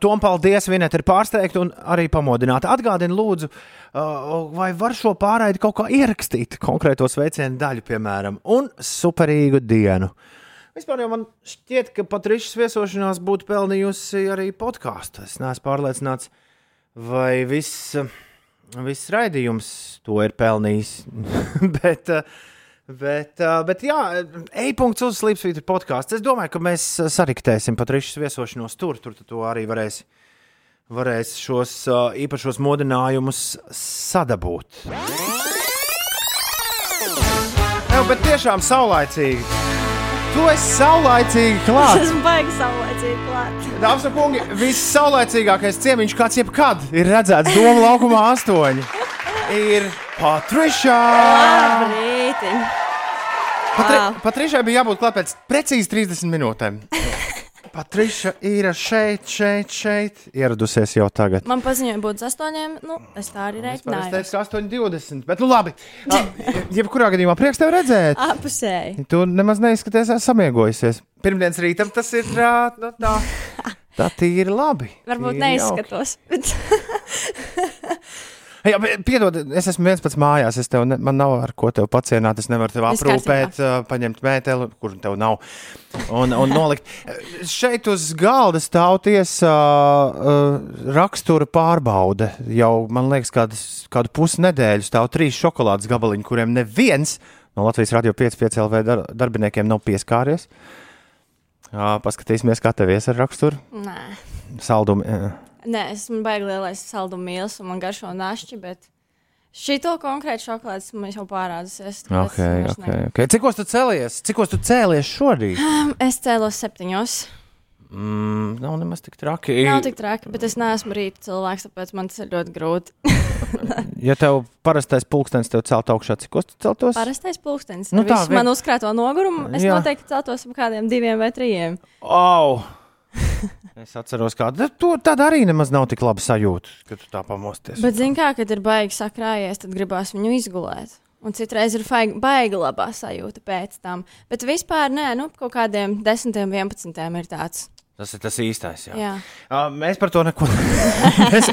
Tom, paldies, Vineta ir pārsteigta un arī pamodināta. Atgādini, lūdzu, uh, vai var šo pārraidi kaut kā ierakstīt konkrēto sveicienu daļu, piemēram, un superīgu dienu. Vispār jau man šķiet, ka pat Rīgas viesošanās būtu pelnījusi arī podkāstu. Es neesmu pārliecināts, vai viss, viss raidījums to ir pelnījis. bet, uh, Bet, uh, bet jā, e-punkts uz Slipsvītra podkāsts. Es domāju, ka mēs sariktēsim pat Rīgas viesošanos tur. Tur tu arī varēs, varēs šos uh, īpašos modinājumus sadabūt. Jā, bet tiešām saulaicīgi. Tu esi saulaicīgi klāts. Es esmu baigi saulaicīgi klāt. Dāmas un kungi, viss saulaicīgākais ciemiņš, kāds jebkad ir redzēts Doma laukumā astoņi, ir Patrišā. Labrīt! Patri Wow. Patrišai bija jābūt klāt pēc precīzi 30 minūtēm. Patriša ir šeit, šeit, šeit. Ieradusies jau tagad. Man paziņoja, būt astoņiem. Nu, es tā arī Es reiķināju. teicu, ka 8,20. Bet, nu labi. Jebkurā gadījumā prieks tev redzēt. Apusēji. Tu nemaz neizskaties, esmu samiegojusies. Pirmdienas rītam tas ir ā, nu, tā. Tā tīri labi. Varbūt Tīri neizskatos. Bet... Jā, piedod, es esmu viens pats mājās. Es tev ne, man nav ar ko tev pacienāt. Es nevaru tev Viss aprūpēt, paņemt mēteli, kur tev nav. Un, un nolikt. Šeit uz galda stāv tiesa uh, rakstura pārbaude. Jau, man liekas, kādas, kādu pusnedēļu stāv trīs šokolādes gabaliņi, kuriem neviens no Latvijas radio 5,5 LV dar, darbiniekiem nav pieskāries. Uh, paskatīsimies, kā tev ies ar raksturu. Nē. Saldumu. Uh. Nē, es esmu baigi lielais saldumu mīlis un man garšo našķi, bet šito konkrēti šokolādes man jau pārādusies. Okay, okay, okay. Cikos tu cēlies? Cikos tu cēlies šorīt? negribu. Es cēlos septiņos. Mm, nav nemaz tik traki. Nav tik traki, bet es neesmu rīta cilvēks, tāpēc man tas ir ļoti grūti. Ja tev parastais pulkstenis tev celt augšā, cikos tu celtos? Parastais pulkstenis. Nu Nu, tā, vien- man uzkrāto nogurumu. Es Jā. Noteikti celtos ap kādiem diviem vai trijiem. Au! Es atceros, ka tāda arī nemaz nav tik laba sajūta, kad tu tā pamosties. Bet, zin kā, kad ir baigi sakrājies, tad gribās viņu izgulēt. Un citreiz ir faig- baigi labā sajūta pēc tam. Bet vispār nē, nu, kaut kādiem 10, 11 ir tāds. Tas ir tas īstais. Jā. Jā. Uh, mēs par to neko nezinām. es,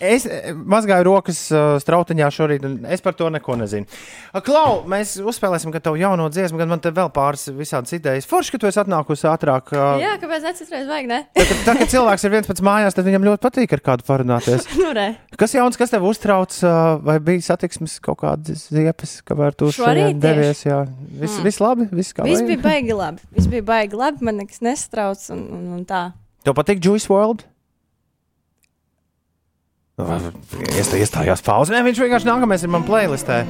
es mazgāju rokas uh, strautiņā šorīt, un es par to neko nezinu. Uh, Klau, mēs uzspēlēsim, ka tev jauno dziesmu, gan man te vēl pāris visādas idejas. Forši, ka tu esi atnākusi ātrāk. Uh, Jā, kāpēc ne citreiz vajag, ne? Tā, kad- tā, kad cilvēks ir viens pats mājās, tad viņam ļoti patīk ar kādu parunāties. nu, re. Kas jauns, kas tev uztrauc, ā, vai bija satiksmes kaut kādas ziepes, kamēr tu Šorīt šodien devies? Jā, viss Mm. vis labi, viss kā Viss bija baigi labi. Viss bija baigi labi, man nekas nestrauc un, un, un tā. Tev patīk Juice World? Iestā, iestājās pauzē. Viņš vienkārši nākamais ir man playlistē.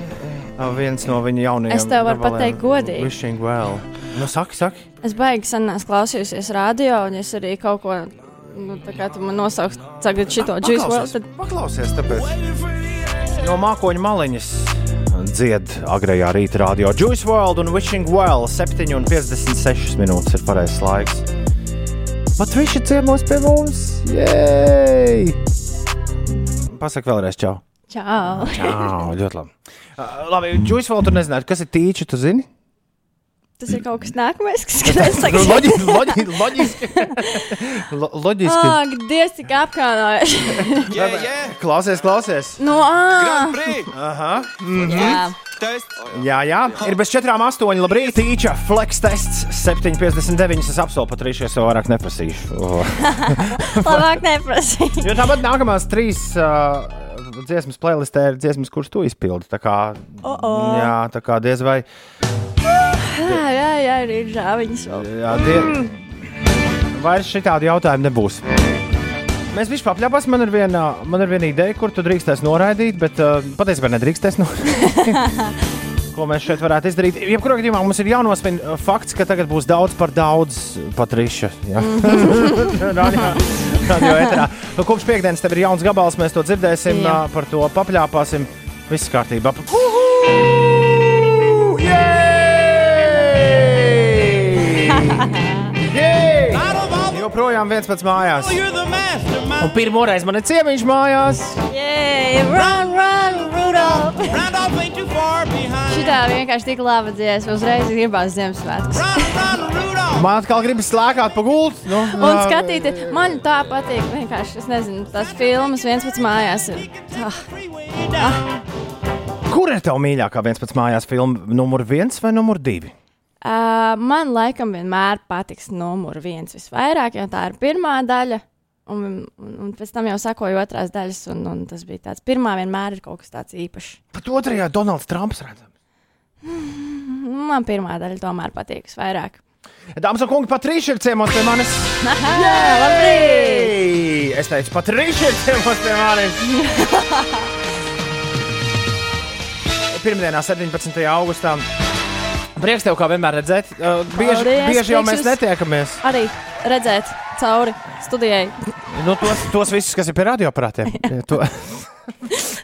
Viens no viņa jaunajiem. Es tev varu pateikt godīgi. Wishing well. Nu, saki, saki. Es baigi sen neesmu klausījusies radio, un es arī kaut ko, nu, tā kā tu man nosauks tagad šito juice world, tad paklausies, tāpēc. No mākoņa maliņas dzied agrējā rīta radio. Juice World un Wishing Well 7,56 minūtes ir pareizais laiks. Patriša ciemos pie mums! Jej! Pasaka vēlreiz, čau! čau. Čau, ļoti labi. Uh, labi, Juice World, tu nezināji, kas ir tīči, tu zini? Tas ir kaut kas nākamais, kas skatās Nu, tagad. loģiski, loģiski, loģiski. Lo- loģiski. Ak, Dievs, cik apkānojuši. Yeah, yeah. Klausies, klausies! nu, ā, Grand Prix. Aha. jā. Test. Jā, jā, ir bez 4,8. Labrīt, tīča, flex tests 7,59. Es apsolu pat rīšies, jau vairāk neprasīšu. Oh. Labāk neprasīt. Jo tāpat nākamās trīs uh, dziesmas playlistē ir dziesmas, kuras tu izpildi. Tā kā, Oh, oh. jā, tā kā diez vai. Jā, jā, jā, ir žāviņas. Jā, die... Vairs šitādi jautājumi nebūs. Mēs visi papļāpāsim. Man ir viena, man ir viena ideja, kur tu drīkstēs noraidīt, bet uh, patiesībā nedrīkstēs noraidīt. Ko mēs šeit varētu izdarīt? Jebkurā gadījumā mums ir jānosvin uh, fakts, ka tagad būs daudz par daudz patriša. Jā, radio eterā. Nu, kopš piekdienas tev ir jauns gabals, mēs to dzirdēsim, Jā. uh, par to papļāpāsim. Viss kārtībā. Jej! Joprojām viens pats mājās. You're the mastermind. Un pirmo reizi man ir ciemiņš mājās. Jē, run, run, Rudolf. Randolph ain't too far behind. Šitā vienkārši tik laba dziesma. Uzreiz gribās Ziemassvētkus. Run, run, Rudolph. Man atkal gribas slēgt pa gultu. Nu, Un skatīties, man tā patīk. Vienkārši, es nezinu, tās filmas viens pats mājās ir. Tā. Kur ir tev mīļākā 11 mājās filma? Numur viens vai numur divi? Uh, man laikam vienmēr patiks numur viens visvairāk, jo tā ir pirmā daļa. Un, un, un pēc tam jau sakoja otrās daļas, un, un tas bija tāds. Pirmā vienmēr ir kaut kas tāds īpašs. Pat otrajā Donalds Trumps redzams. Man pirmā daļa tomēr patīk visvairāk. Dāmas un kungi, pat Rīčs ir ciemos pie manis. Labrīt! Ei! Es teicu, pat Rīčs ir ciemos pie manis. Pirmdienā, 17. augustā. Prieks tev kā vienmēr redzēt. Uh, bieži, Paldies, bieži jau mēs netiekamies. Arī redzēt cauri studijai. Nu, tos, tos visus, kas ir pie radioaparātiem. To,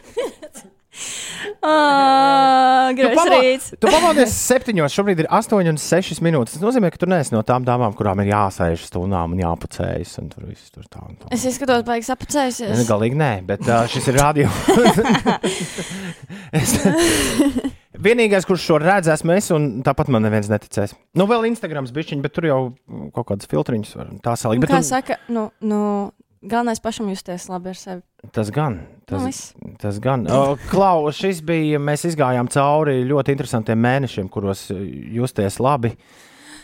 Oh, tu, pamodies septiņos, šobrīd ir astoņi un sešas minūtes. Tas nozīmē, ka tu neesi no tām dāmām, kurām ir jāsēž stundām un jāpucējas. Un tur viss tur tā un tā. Es izskatos, baigs Nu, apcēsies. Galīgi nē, bet uh, šis ir radio. es, vienīgais, kurš šo redz, esmu es, un tāpat man neviens neticēs. Nu, vēl Instagrams bišķiņš, bet tur jau kaut kādas filtriņas var tā salikt. Bet Kā tu, saka, nu, nu, galvenais pašam justies labi ar sevi. tas gan. Nu, Tas, viss. tas gan. Klau, šis bija, mēs izgājām cauri ļoti interesantiem mēnešiem, kuros justies labi.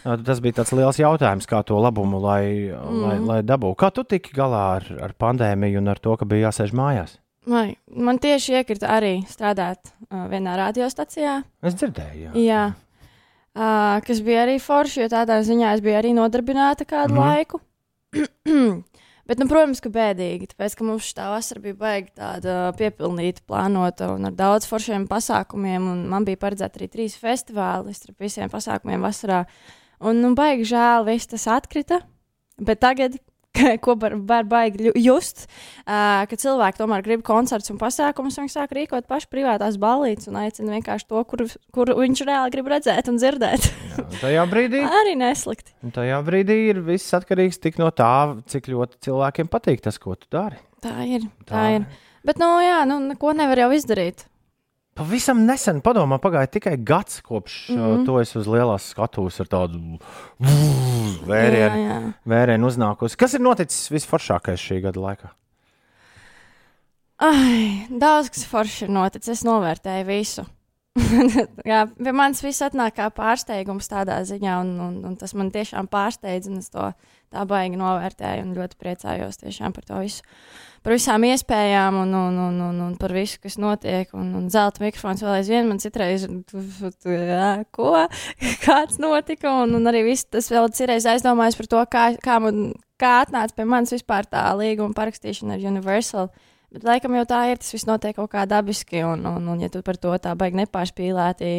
Tas bija tāds liels jautājums, kā to labumu lai, mm. lai, lai dabūtu. Kā tu tiki galā ar, ar pandēmiju un ar to, ka bija jāsēž mājās? Vai, man tieši iekrita arī strādāt uh, vienā radiostacijā. Es dzirdēju, jā. Jā. Uh, kas bija arī forši, jo tādā ziņā es biju arī nodarbināta kādu mm. laiku. Bet, nu, protams, ka bēdīgi, tāpēc, ka mums šī vasara bija baigta tāda piepilnīta, plānota un ar daudz foršiem pasākumiem. un Man bija paredzēta arī trīs festivāli starp visiem pasākumiem vasarā. Un, nu, baigi žēl, viss tas atkrita. Bet tagad, ko var, var baigi just, uh, ka cilvēki tomēr grib koncertus un pasākumus, viņi sāk rīkot paši privātās ballītes un aicina vienkārši to, kur, kur viņš reāli grib redzēt un dzirdēt. Un Tajā brīdī, arī neslikti. un tajā brīdī ir viss atkarīgs tik no tā, cik ļoti cilvēkiem patīk tas, ko tu dari. Tā ir. Tā, Tā tā ir. Bet, nu, jā, nu, neko nevar jau izdarīt. Pavisam nesen, padomā, pagāja tikai gads, kopš mm. -hmm. to es uz lielās skatuves ar tādu vērienu, Jā, jā. vērienu uznākusi. Kas ir noticis visforšākais šī gada laikā? Ai, daudz kas forši ir noticis. Es novērtēju visu. Jā, pie manis viss atnāk kā pārsteigums tādā ziņā, un, un, un tas man tiešām pārsteidz. un Es to tā baigi novērtēju un ļoti priecājos tiešām par to visu. Par visām iespējām un, un, un, un, un par visu, kas notiek. Un, un zelta mikrofons vēl aizvien man citreiz, jā, ko, kāds notika. Un, un arī viss tas vēl citreiz aizdomājas par to, kā, kā, man, kā atnāca pie manis vispār tā līguma parakstīšana ar Universal. Bet, laikam, jau tā ir. Tas viss notiek kaut kā dabiski. Un, un, un ja tu par to tā baigi nepārspīlēti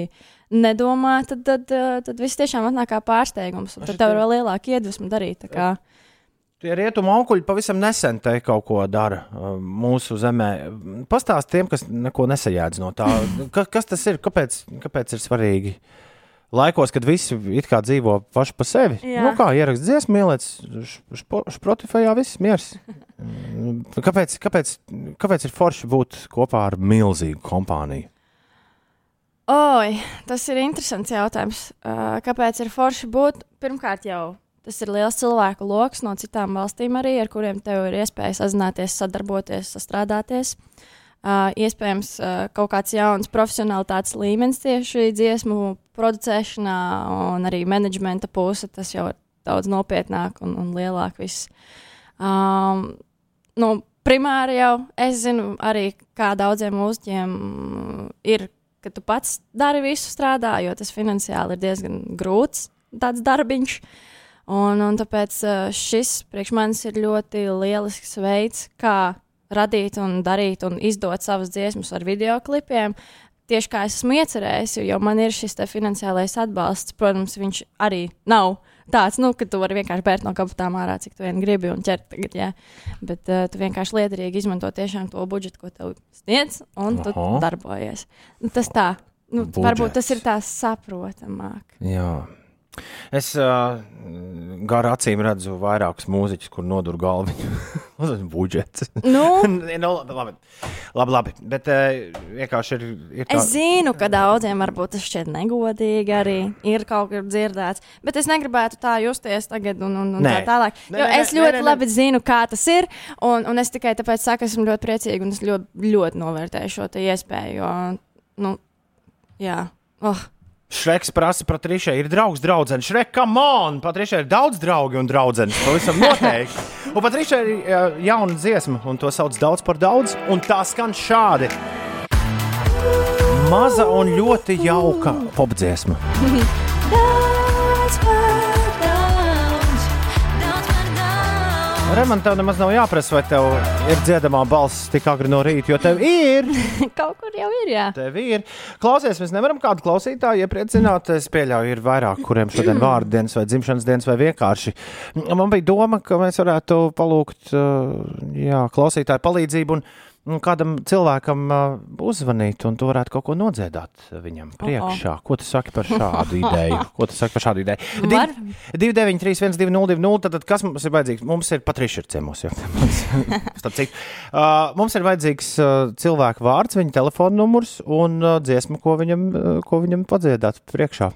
nedomā, tad, tad, tad, tad viss tiešām atnāk kā pārsteigums. Un tad tev ir vēl lielāka iedvesma darīt. Tie rietumu onkuļi pavisam nesen te kaut ko dara uh, mūsu zemē. Pastāst tiem, kas neko nesajēdz no tā. Ka, kas tas ir? Kāpēc, kāpēc ir svarīgi? Laikos, kad visi it kā dzīvo paši pa sevi. Jā. Nu, kā ierakst dziesmu, ieliec Spotify, viss miers. Mm, Kāpēc, kāpēc, kāpēc ir forši būt kopā ar milzīgu kompāniju? Oi, tas ir interesants jautājums. Uh, kāpēc ir forši būt? Pirmkārt, jau tas ir liels cilvēku lokus no citām valstīm, arī ar kuriem tev ir iespēja sazināties, sadarboties, sastrādāties. Uh, iespējams, uh, kaut kāds jauns profesionālitātes līmenis tieši dziesmu producēšanā, un arī menedžmenta puse. Tas jau ir daudz nopietnāk un, un lielāk. Viss. Um, nu, primāri jau es zinu arī, kā daudziem mūziķiem ir, ka tu pats dari visu strādā, jo tas finansiāli ir diezgan grūts tāds darbiņš. Un, un tāpēc uh, šis priekš manis ir ļoti lielisks veids, kā radīt un darīt un izdot savas dziesmas ar video klipiem. Tieši kā es esmu iecerējis, jo man ir šis finansiālais atbalsts, protams, viņš arī nav tāds, nu, ka tu vari vienkārši bērt no kabatām ārā, cik tu vien gribi un ķert tagad, jā. Bet uh, tu vienkārši liederīgi izmanto tiešām to budžetu, ko tev sniedz, un tu Aha. darbojies. Nu, tas tā, nu, Budžets. varbūt tas ir tā saprotamāk. Jā. Es uh, garā acīm redzu vairākus mūziķus, kur nodur galvu. Budžets. Nu, nu, labi, labi, labi. Bet uh, vienkārši ir, ir tā, es zinu, ka daudziem varbūt tas šķiet negodīgi arī ir kaut kur dzirdēts, bet es negribētu tā justies tagad un, un, un tā tālāk. Jo nē, es nē, ļoti nē, nē. labi zinu, kā tas ir, un, un es tikai tāpēc saku, esmu ļoti priecīga un es ļoti, ļoti novērtēju šo iespēju. Jo, nu, jā. Oh. Šreks prasa, Patrišai ir draugs, draugs. Šrek, come on! Patrišai ir daudz draugu un draugu. Pavisam noteikti. Un Patrišai ir jauna dziesma, un to sauc daudz par daudz. Un tā skan šādi. Maza un ļoti jauka popdziesma. Reman, tev nemaz nav jāprasa, vai tev ir dziedamā balss tik agri no rīta, jo tev ir. Kaut kur jau ir, jā. Tev ir. Klausies, mēs nevaram kādu klausītāju iepriecināt. Es pieļauju, ir vairāk, kuriem šodien vārdu dienas vai dzimšanas dienas vai vienkārši. Man bija doma, ka mēs varētu palūgt uh, jā, klausītāju palīdzību un, un kādam cilvēkam uh, uzvanīt, un tu varētu kaut ko nodziedāt viņam priekšā. Ko tu saki par šādu ideju? Ko tu saki par šādu ideju? Var. 293, 120, tad kas mums ir vajadzīgs? Mums ir Patriša ir ciemos. jau. Starp citu, uh, mums ir vajadzīgs uh, cilvēka vārds, viņa telefona numurs un uh, dziesma, ko viņam, uh, ko viņam padziedāt priekšā.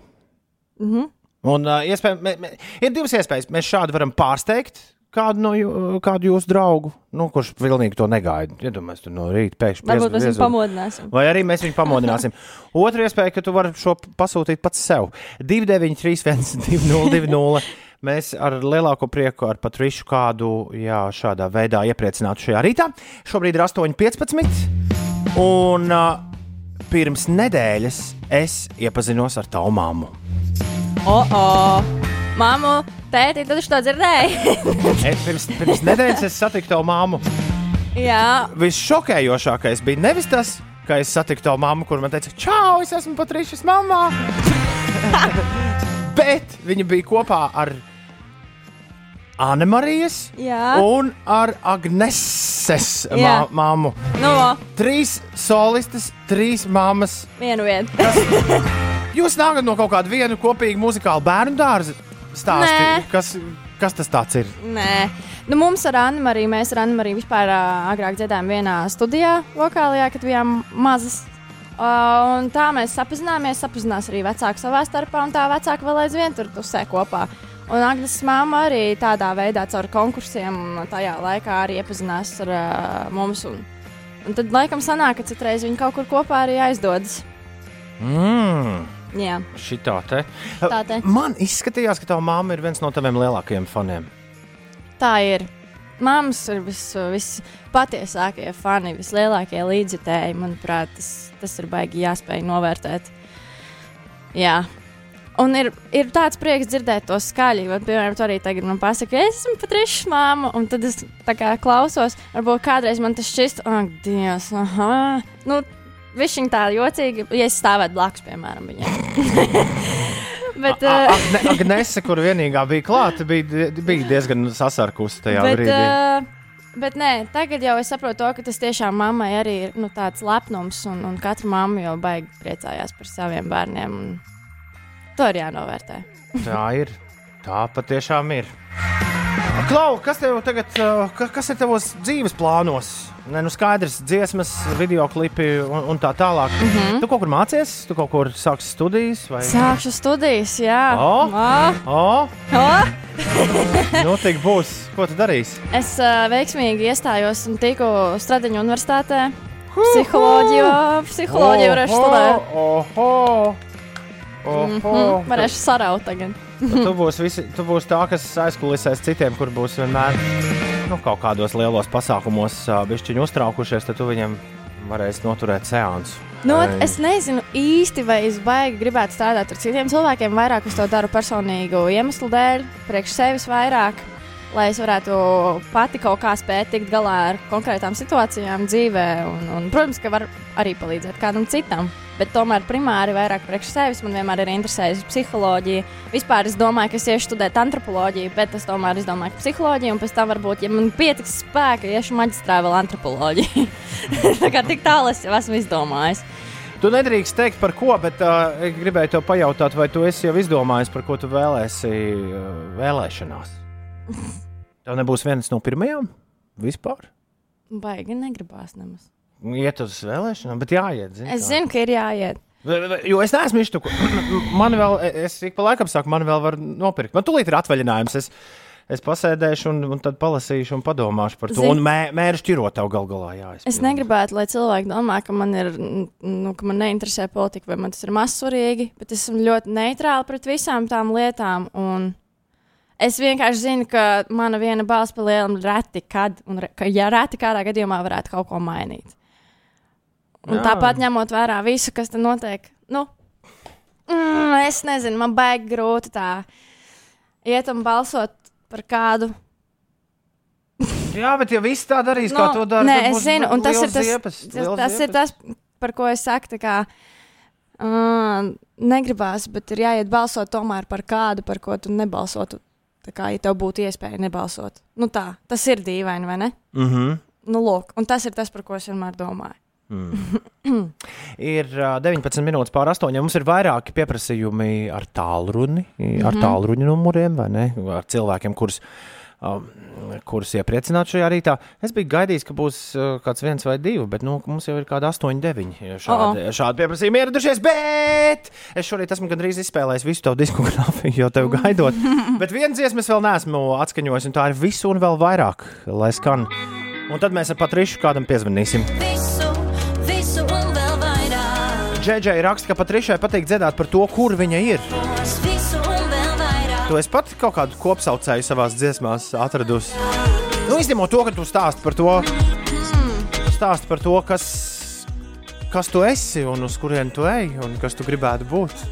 Mhm. Un, uh, iespēj, mē, mē, ir divas iespējas. Mēs šādi varam pārsteigt kādu no jū, kādu jūsu draugu, nu, kurš pilnīgi to negaida. Iedomājieties, tur no rīta pēkšņi Varbūt mēs viņu pamodināsim. Vai arī mēs viņu pamodināsim. Otra iespēja, ka tu vari šo pasūtīt pats sev. 293, 202, mēs ar lielāko prieku ar Patrišu kādu jā, šādā veidā iepriecinātu šajā rītā. Šobrīd ir 8,15. Un uh, pirms nedēļas es iepazinos ar tavu māmu. O, o! Māmu, tēti, viņš to dzirdēja. Es, pirms, pirms nedēļas es satiku tavu māmu. jā, Visšokējošākais bija nevis tas, ka es satiku tavu māmu, kur man teica, čau, es esmu Patrišas mamma. Bet viņa bija kopā ar Annemarijas jā. un ar Agneses mā, māmu. Nu, o, Trīs solistas, trīs mammas. vienu vietu. Jūs nākat no kaut kāda viena kopīga muzikāla bērnu dārza stāsta. Nē. Kas, kas tas tāds ir? Nē, nu, mums ar Annu Mariju, mēs ar Annu Mariju vispār ā, agrāk dziedājām vienā studijā, vokālajā, kad bijām mazas. Uh, un tā mēs sapazināmies, sapazinās arī vecāki savā starpā, un tā vecāki vēl aizvien tur tusē kopā. Un Agnēs māma arī tādā veidā caur konkursiem tajā laikā arī iepazinās ar uh, mums. Un, un tad laikam sanāk, ka citreiz viņi kaut kur kopā arī aizdodas. Mm, Jā, šitā te. tā te. Man izskatījās, ka tava mamma ir viens no taviem lielākajiem faniem. Tā ir. Māmas ir vis- vispatiesākie fani, vislielākie līdzjutēji. Manuprāt, tas, tas ir baigi jāspēj novērtēt. Jā. Un ir, ir tāds prieks dzirdēt to skaļi. Man, piemēram, tu arī tagad man pasaki, es esmu Patrišs māma, un tad es tā kā klausos. Varbūt kādreiz man tas šķist, ak, Dievs, aha. Nu, Viņš tā jocīgi, ja es stāvētu blakus, piemēram, viņai. Bet, uh, Agne, Agnese, kur vienīgā bija klāta, bija, bija diezgan sasarkusi tajā bet, brīdī. uh, bet nē, tagad jau es saprotu, to, ka tas tiešām mammai arī ir nu, tāds lepnums, un, un katra mamma jau baigi priecājās par saviem bērniem. To ir jānovērtē. Tā ir. Tā patiešām ir. Klau, kas tev tagad, ka- kas ir tavos dzīves plānos? Nē, nu skaidrs, dziesmas, video klipi un, un tā tālāk. Mm. -hmm. Tu kaut kur mācies, tu kaut kur sāksi studijas? Vai... Sākšu studijas, jā. O! O, O, o. nu tik būs. Ko tu darīsi? Es uh, veiksmīgi iestājos un tiku Stradiņu universitātē. Psiholoģiju, psiholoģiju varēšu studēt. Mm, varēšu saraut tagad. tu būsi, visi, tu būsi tā, kas aizkulisēs citiem, kur būs vienmēr nu, kaut kādos lielos pasākumos, bišķiņu uztraukušies, tad tu viņiem varēsi noturēt seansu. Nu, ot, es nezinu īsti, vai es baigi gribētu strādāt ar citiem cilvēkiem. Vairāk es to daru personīgu iemeslu dēļ, priekš sevis vairāk, lai es varētu pati kaut kā spēt tikt galā ar konkrētām situācijām dzīvē. Un, un, protams, ka var arī palīdzēt kādam citam. Bet tomēr primāri vairāk priekš sevis man vienmēr ir interesējusi psiholoģija. Vispār es domāju, ka es iešu studēt antropoloģiju, bet es tomēr es domāju, ka psiholoģija un pēc tam varbūt, ja man pietiks spēka, iešu maģistrā vēl antropoloģiju. Tā kā tik tālu es jau esmu izdomājis. Tu nedrīkst teikt par ko, bet uh, gribēju te pajautāt, vai tu esi jau izdomājis, par ko tu vēlēsi uh, vēlēšanās. Tev nebūs viens no pirmajām vispār. Baigi negribās nemaz. Iet uz vēlēšanām, bet jāiet. Zini, Es zinu, ka ir jāiet. Jo es neesmu īsti. Man vēl, es ik pa laikam saku, man vēl var nopirkt. Man tūlīt ir atvaļinājums. Es, es pasēdēšu un, un tad palasīšu un padomāšu par to. Zini- Un mē, mērs ķirot tev gal galā. Jā, Es negribētu, lai cilvēki domā, ka man ir, nu, ka man neinteresē politika, vai man tas ir mazsvarīgi, bet es esmu ļoti neitrāla pret visām tām lietām. Un es vienkārši zinu, ka mana viena balss pa lielam reti, kad, un re, ka, ja reti kādā gadījumā varētu kaut ko mainīt. Un Jā. tāpat ņemot vērā visu, kas tur notiek, nu, mm, es nezinu, man baigi grūti tā iet un balsot par kādu. Jā, bet ja viss tā darīs, kā to dara, Nu, Nē, es zinu, un tas ir tas, ziepes, tas, tas, ir ziepes. tas, par ko es saku. Kā, uh, negribās, bet ir jāiet balsot tomēr par kādu, par ko tu nebalsotu. Tā kā ja tev būtu iespēja nebalsot. Nu tā, tas ir dīvaini, vai ne? Mhm. Nu, lūk, un tas ir tas, par ko es vienmēr domāju. Ir ā, 19 minūtes pār 8. Mums ir vairāki pieprasījumi ar tālruni, ar Mhm. tālruņa numuriem, vai ne? Ar cilvēkiem, kurus, um, kurus iepriecināt šajā rītā. Es biju gaidījis, ka būs uh, kāds viens vai divi, bet nu, mums jau ir kādi 8, 9 šādi, šādi pieprasījumi ieradušies. Bet es šorīt esmu gandrīz izspēlējis visu tavu diskogrāfiju, jau tevi gaidot. bet viens dziesmas vēl neesmu atskaņojis, un tā ir visu un vēl vairāk, lai skan. Un tad mēs ar Patrišu kādam piezvanīsim. Džeģei raksta, ka Patrišai patīk dziedāt par to, kur viņa ir. Tu esi pat kaut kādu kopsaucēju savā dziesmās atradusi. Nu, izņemot to, ka tu stāsti par to, stāsti par to kas, kas tu esi un uz kurien tu ej un kas tu gribētu būt.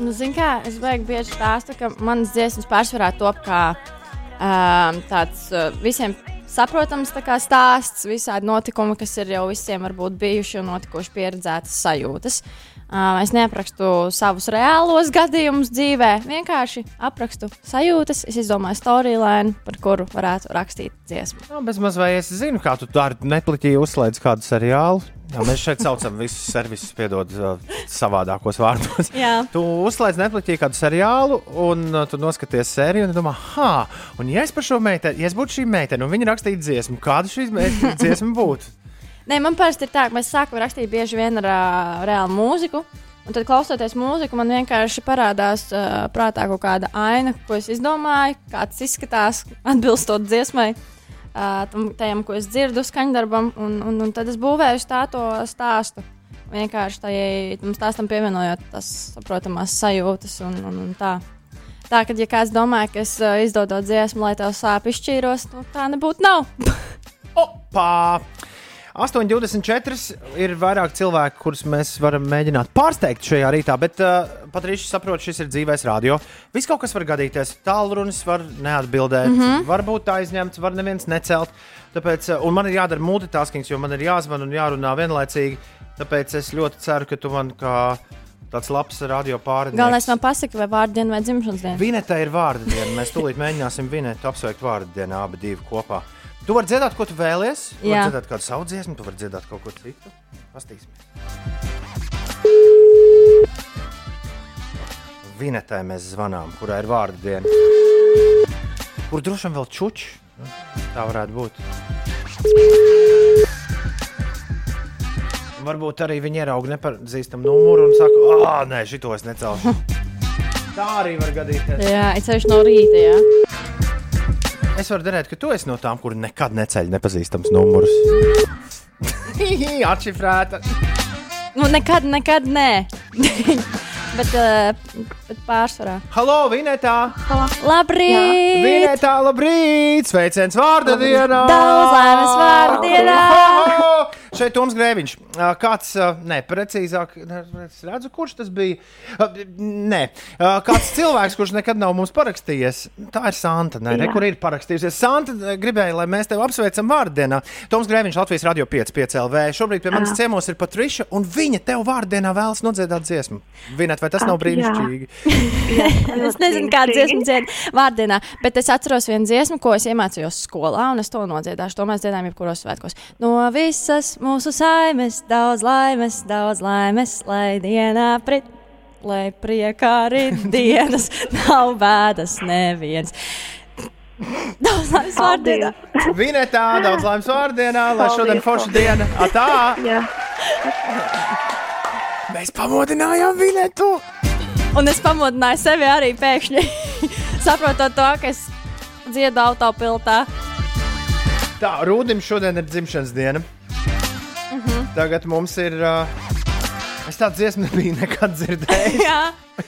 Nu, Zini, kā es bieži stāstu, ka manas dziesmas pārsvarā top kā um, tāds uh, visiem saprotams stāsts, visādi notikumi, kas ir jau visiem varbūt bijuši un notikuši pieredzētas sajūtas. Es neaprakstu savus reālos gadījumus dzīvē, vienkārši aprakstu sajūtas. Es izdomāju storyline, par kuru varētu rakstīt dziesmu. Jā, bez maz vai es zinu, kā tu dari Netflixī uzslēdz kādu seriālu. Jā, mēs šeit saucam visus servisus, piedod uh, savādākos vārdos. Jā. Tu uzslēdz Netflixī kādu seriālu, un uh, tu noskaties sēriju, un domā, ah, un ja es par šo meiteni, ja es būtu šī meitene, un viņa rakstītu dziesmu, kāda šī dziesma būtu? Nē, man parasti ir tā, ka mēs sākam rakstīt bieži vien ar uh, reālu mūziku. Un tad, klausoties mūziku, man vienkārši parādās uh, prātā kaut kāda aina, ko es izdomāju, kāds izskatās, atbilstot dziesmai, uh, tam, tajam, ko es dzirdu, skaņdarbam. Un, un, un tad es būvēju tā to stāstu. Vienkārši tajai, tam stāstam pievienojot tās saprotamās sajūtas un, un, un tā. Tā, kad ja kāds domā, ka es uh, izdodu dziesmu, lai tev sāp izšķīros, nu, tā nebūtu nav. Opa! 8,24 ir vairāk cilvēku, kurus mēs varam mēģināt pārsteigt šajā rītā, bet uh, pat arī saprotu, šis ir dzīvais radio. Viss kaut kas var gadīties. Tālrunis var neatbildēt, mm -hmm. var būt aizņemts, var neviens necelt. Tāpēc, uh, un man ir jādara multitasking, jo man ir jāzvan un jārunā vienlaicīgi. Tāpēc es ļoti ceru, ka tu man kā tāds labs radio pārādījums. Galvenais man pasaka, vai vārdu diena vai dzimšanas diena. Vineta ir vārdu diena. Mēs tūlīt mēģināsim Vinetu apsveikt vārdu dienā, abi divi kopā. Tu vari dziedāt, ko tu vēlies. Tu vari Jā. dziedāt kādu savu dziesmu, tu vari dziedāt kaut ko citu. Pastīsimies. Vinetai mēs zvanām, kurā ir vārdu diena. Kur droši vien vēl čuči? Nu, Tā varētu būt. Varbūt arī viņi ieraudzīja nepazīstamu numuru un saka, ah, nē, šito es necelšu. Tā arī var gadīties. Jā, it sevišķi no rīta. Jā. Es varu darīt, ka tu esi no tām, kur nekad neceļ nepazīstams numurs. Atšifrēta. Nu, nekad, nekad nē. bet, uh, bet pārsvarā. Halo, Vinetā! Labrīt! Vinetā, labrīt! Sveiciens vārda dienā! Daudz laimes vārda dienā! Šeit Toms Grēviņš. Kāds, ne, precīzāk, ne, es redzu, kurš tas bija. Nē, kāds cilvēks, kurš nekad nav mums parakstījies. Tā ir Santa. Nē, re, kur ir parakstījusies. Santa ā, gribēja, lai mēs tevi apsveicam vārdienā. Toms Grēviņš, Latvijas Radio 5, 5 LV. Šobrīd pie manis ciemos ir Patriša, un viņa tev vārdienā vēlas nodziedāt dziesmu. Vinet, vai tas nav Ak, jā. brīnišķīgi? Es nezinu, kāda dziesma dzied vārdienā, bet es atceros vienu dziesmu, ko es iemācījos skolā, un es to nodziedāšu. To mēs dziedājam jebkuros svētkos. No visas mūsu saimes, daudz laimes, daudz laimes, lai dienā prit, lai priekā rit dienas, nav bēdas neviens. Daudz laimes vārdienā. Vinetā, daudz laimes vārdienā, lai šodien forša diena. Atā! Jā, Mēs pamodinājām Vinetu! Un es pamodināju sevi arī pēkšņi, saprotot to, ka es dziedu autopiltā. Tā, Rūdim šodien ir dzimšanas diena. Tagad mums ir. Uh, es tādu dziesmu nebiju nekad dzirdējis. Jā,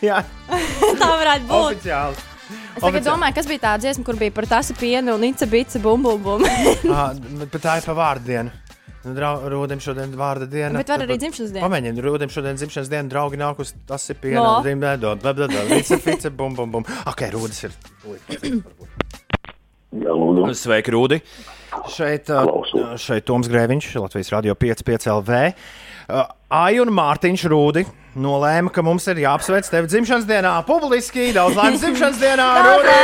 Jā, tā varētu būt. oficiāli. Es tagad domāju, kas bija tā dziesma, kur bija par tasu pienu un ica bica bum bum bum. Ah, bet tā ir pa vārdu dienu. Nu, Rūdim šodien ir vārda diena. Bet var arī dzimšanas diena. Pamēģiniet, Rūdim šodien ir dzimšanas diena, draugi nāk uz tas ir piena. No. Rimdēdot, blablabla, vice, vice, bum, bum, bum. Ok, Rūdis ir. Jā, lūdzu. Sveiki, Rūdi. Šeit, Klausu. šeit Toms Grēviņš, Latvijas Radio 5,5 LV. Ai un Mārtiņš Rūdi nolēma, ka mums ir jāapsveic tevi dzimšanas dienā publiski. Daudz laimes dzimšanas dienā, Rūdi!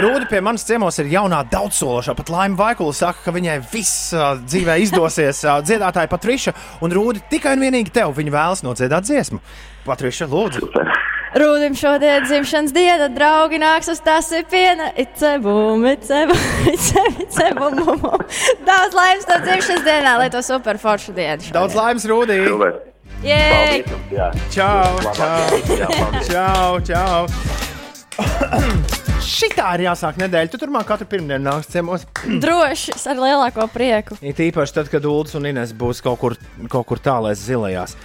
Rūdi pie manas ciemos ir jaunā daudzsološā. Pat Laima Vaikula saka, ka viņai viss uh, dzīvē izdosies. Uh, dziedātāja Patriša un Rūdi tikai un vienīgi tev viņa vēlas nodziedāt dziesmu. Patriša, lūdzu! Rūdim šodien dzimšanas diena, draugi nāks uz tas ir piena. Icebum, icebum, icebum, icebum, bum. Daudz laimes no dzimšanas dienā, lai to super foršu dienu. šodien. Daudz laimes, jums, jā. Čau, paldies. Čau, čau! Šitā ir jāsāk nedēļa. Tu turpmāk katru pirmdienu nāks ciemos. Droši, ar lielāko prieku. It īpaši tad, kad Ulas un Ines būs kaut kur, kaut kur tālēs zilajās.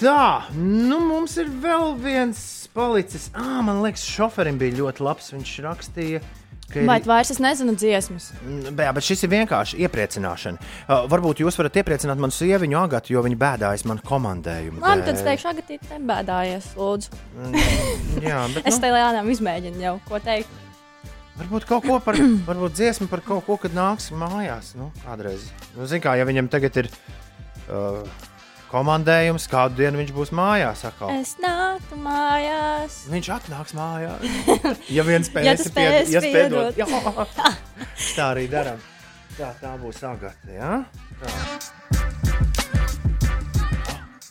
Tā, nu mums ir vēl viens palicis. Ah, man liekas, šoferim bija ļoti labs. Viņš rakstīja, ka Vai ir. vairs es nezinu dziesmas? Mm, Jā, bet šis ir vienkārši iepriecināšana. Uh, varbūt jūs varat iepriecināt manu sieviņu Agatu, jo viņa bēdājas man komandējumu. Labi, tad es teikšu, agatīt, nebēdājies, lūdzu. Jā, bet, Es nu, te lēnām izmēģinu jau, ko teikt. Varbūt kaut ko par, varbūt dziesmu par kaut ko, kad nāks mājās. Nu, kādreiz. Nu, Ziniet, kā ja viņam tagad ir uh, komandējums, kādu dienu viņš būs mājās. Atkal. Es nāku mājās. Viņš atnāks mājās. Ja viens Ja tu spēsi ja spiedot. piedot. Jā. Tā arī darām. Tā, tā būs agata. Ja? Tā.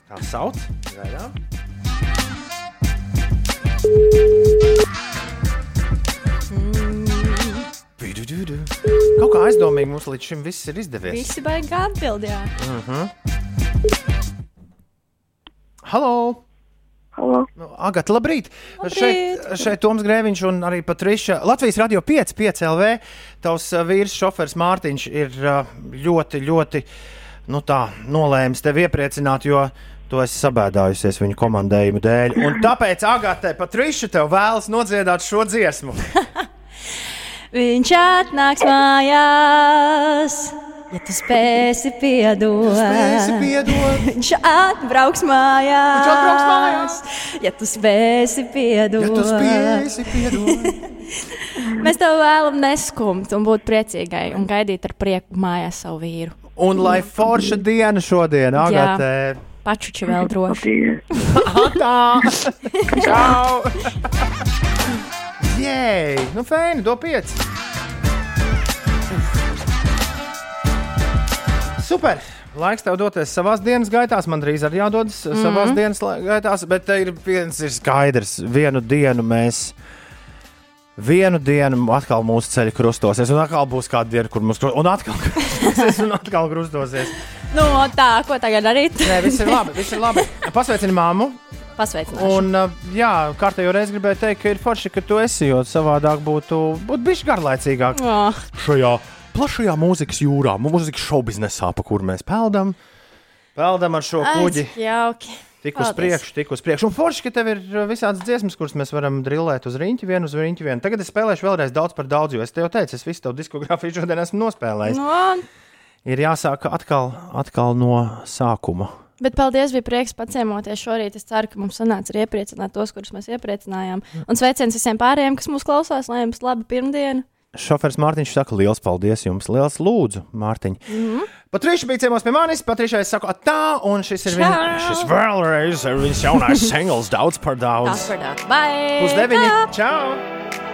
tā sauc. Gaidām. Kaut kā aizdomīgi mums līdz šim viss ir izdevies. Visi baigi atbildēt. Halo! halo. Nu, Agata, labrīt! Labrīt! Šeit, šeit Toms Grēviņš un arī Patriša. Latvijas radio 5, 5 LV. Tavs uh, vīrs, šofers Mārtiņš, ir uh, ļoti, ļoti nu tā, nolēmis tevi iepriecināt, jo tu esi sabēdājusies viņa komandējumu dēļ. Un tāpēc Agate, Patriša, tev vēlas nodziedāt šo dziesmu. Viņš atnāks mājās, ja tu spēsi piedot. Spēsi piedot, Viņš atbrauks mājās, Viņš atbrauks mājās. ja tu spēsi piedot. ja tu spēsi piedot. Mēs tev vēlamies neskumt un būt priecīgai un gaidīt ar prieku mājās savu vīru. Un lai forša diena šodien, Agate. Pačuči vēl droši. Tā! Čau! Jē, nu fēni, do pieci! Super! Laiks tev doties savā dienas gaitā. Man drīz arī jādodas mm -hmm. savā dienas la- gaitās, bet te ir viens ir skaidrs. Vienu dienu mēs. Vienu dienu atkal mūsu ceļi krustosies, un atkal būs kāda diena, kur mums krustosies, un atkal krustosies, un atkal krustosies. Nu, tā, ko tagad darīt? Nē, viss ir labi, viss ir labi. Pasveicini māmu. Un, jā, kārtējo reizi gribēju teikt, ka ir forši, ka tu esi, jo savādāk būtu, būtu bijis garlaicīgāk Oh, šajā plašajā mūzikas jūrā, mūzikas šovbiznesā, pa kur mēs peldam. Peldam ar šo kuģi, cik jauki. tik uz paldies. priekšu, tik uz priekšu. Un forši, ka tev ir uh, visādas dziesmas, kuras mēs varam drillēt uz rīņķi vienu, uz rīņķi vienu. Tagad es spēlēšu vēlreiz daudz par daudz, jo es tev teicu, es visu tavu diskogrāfiju šodien esmu nospēlējis. Nu, Ir jāsāk atkal, atkal no sākuma. Bet paldies, bija prieks paciemoties šorīt. Es ceru, ka mums sanāca arī iepriecināt tos, kurus mēs iepriecinājām. Un sveiciens visiem pārējiem, kas mūs klausās, lai jums laba pirmdiena. Šofers Mārtiņš saka, liels paldies jums, liels lūdzu, Mārtiņ. Mm. -hmm. Patriša bija ciemos pie manis, Patriša es saku, tā, un šis ir viņa, šis vēlreiz ir viņas jaunais singls, daudz par Tas daudz. par daudz. Bye! Pusdeviņi, čau!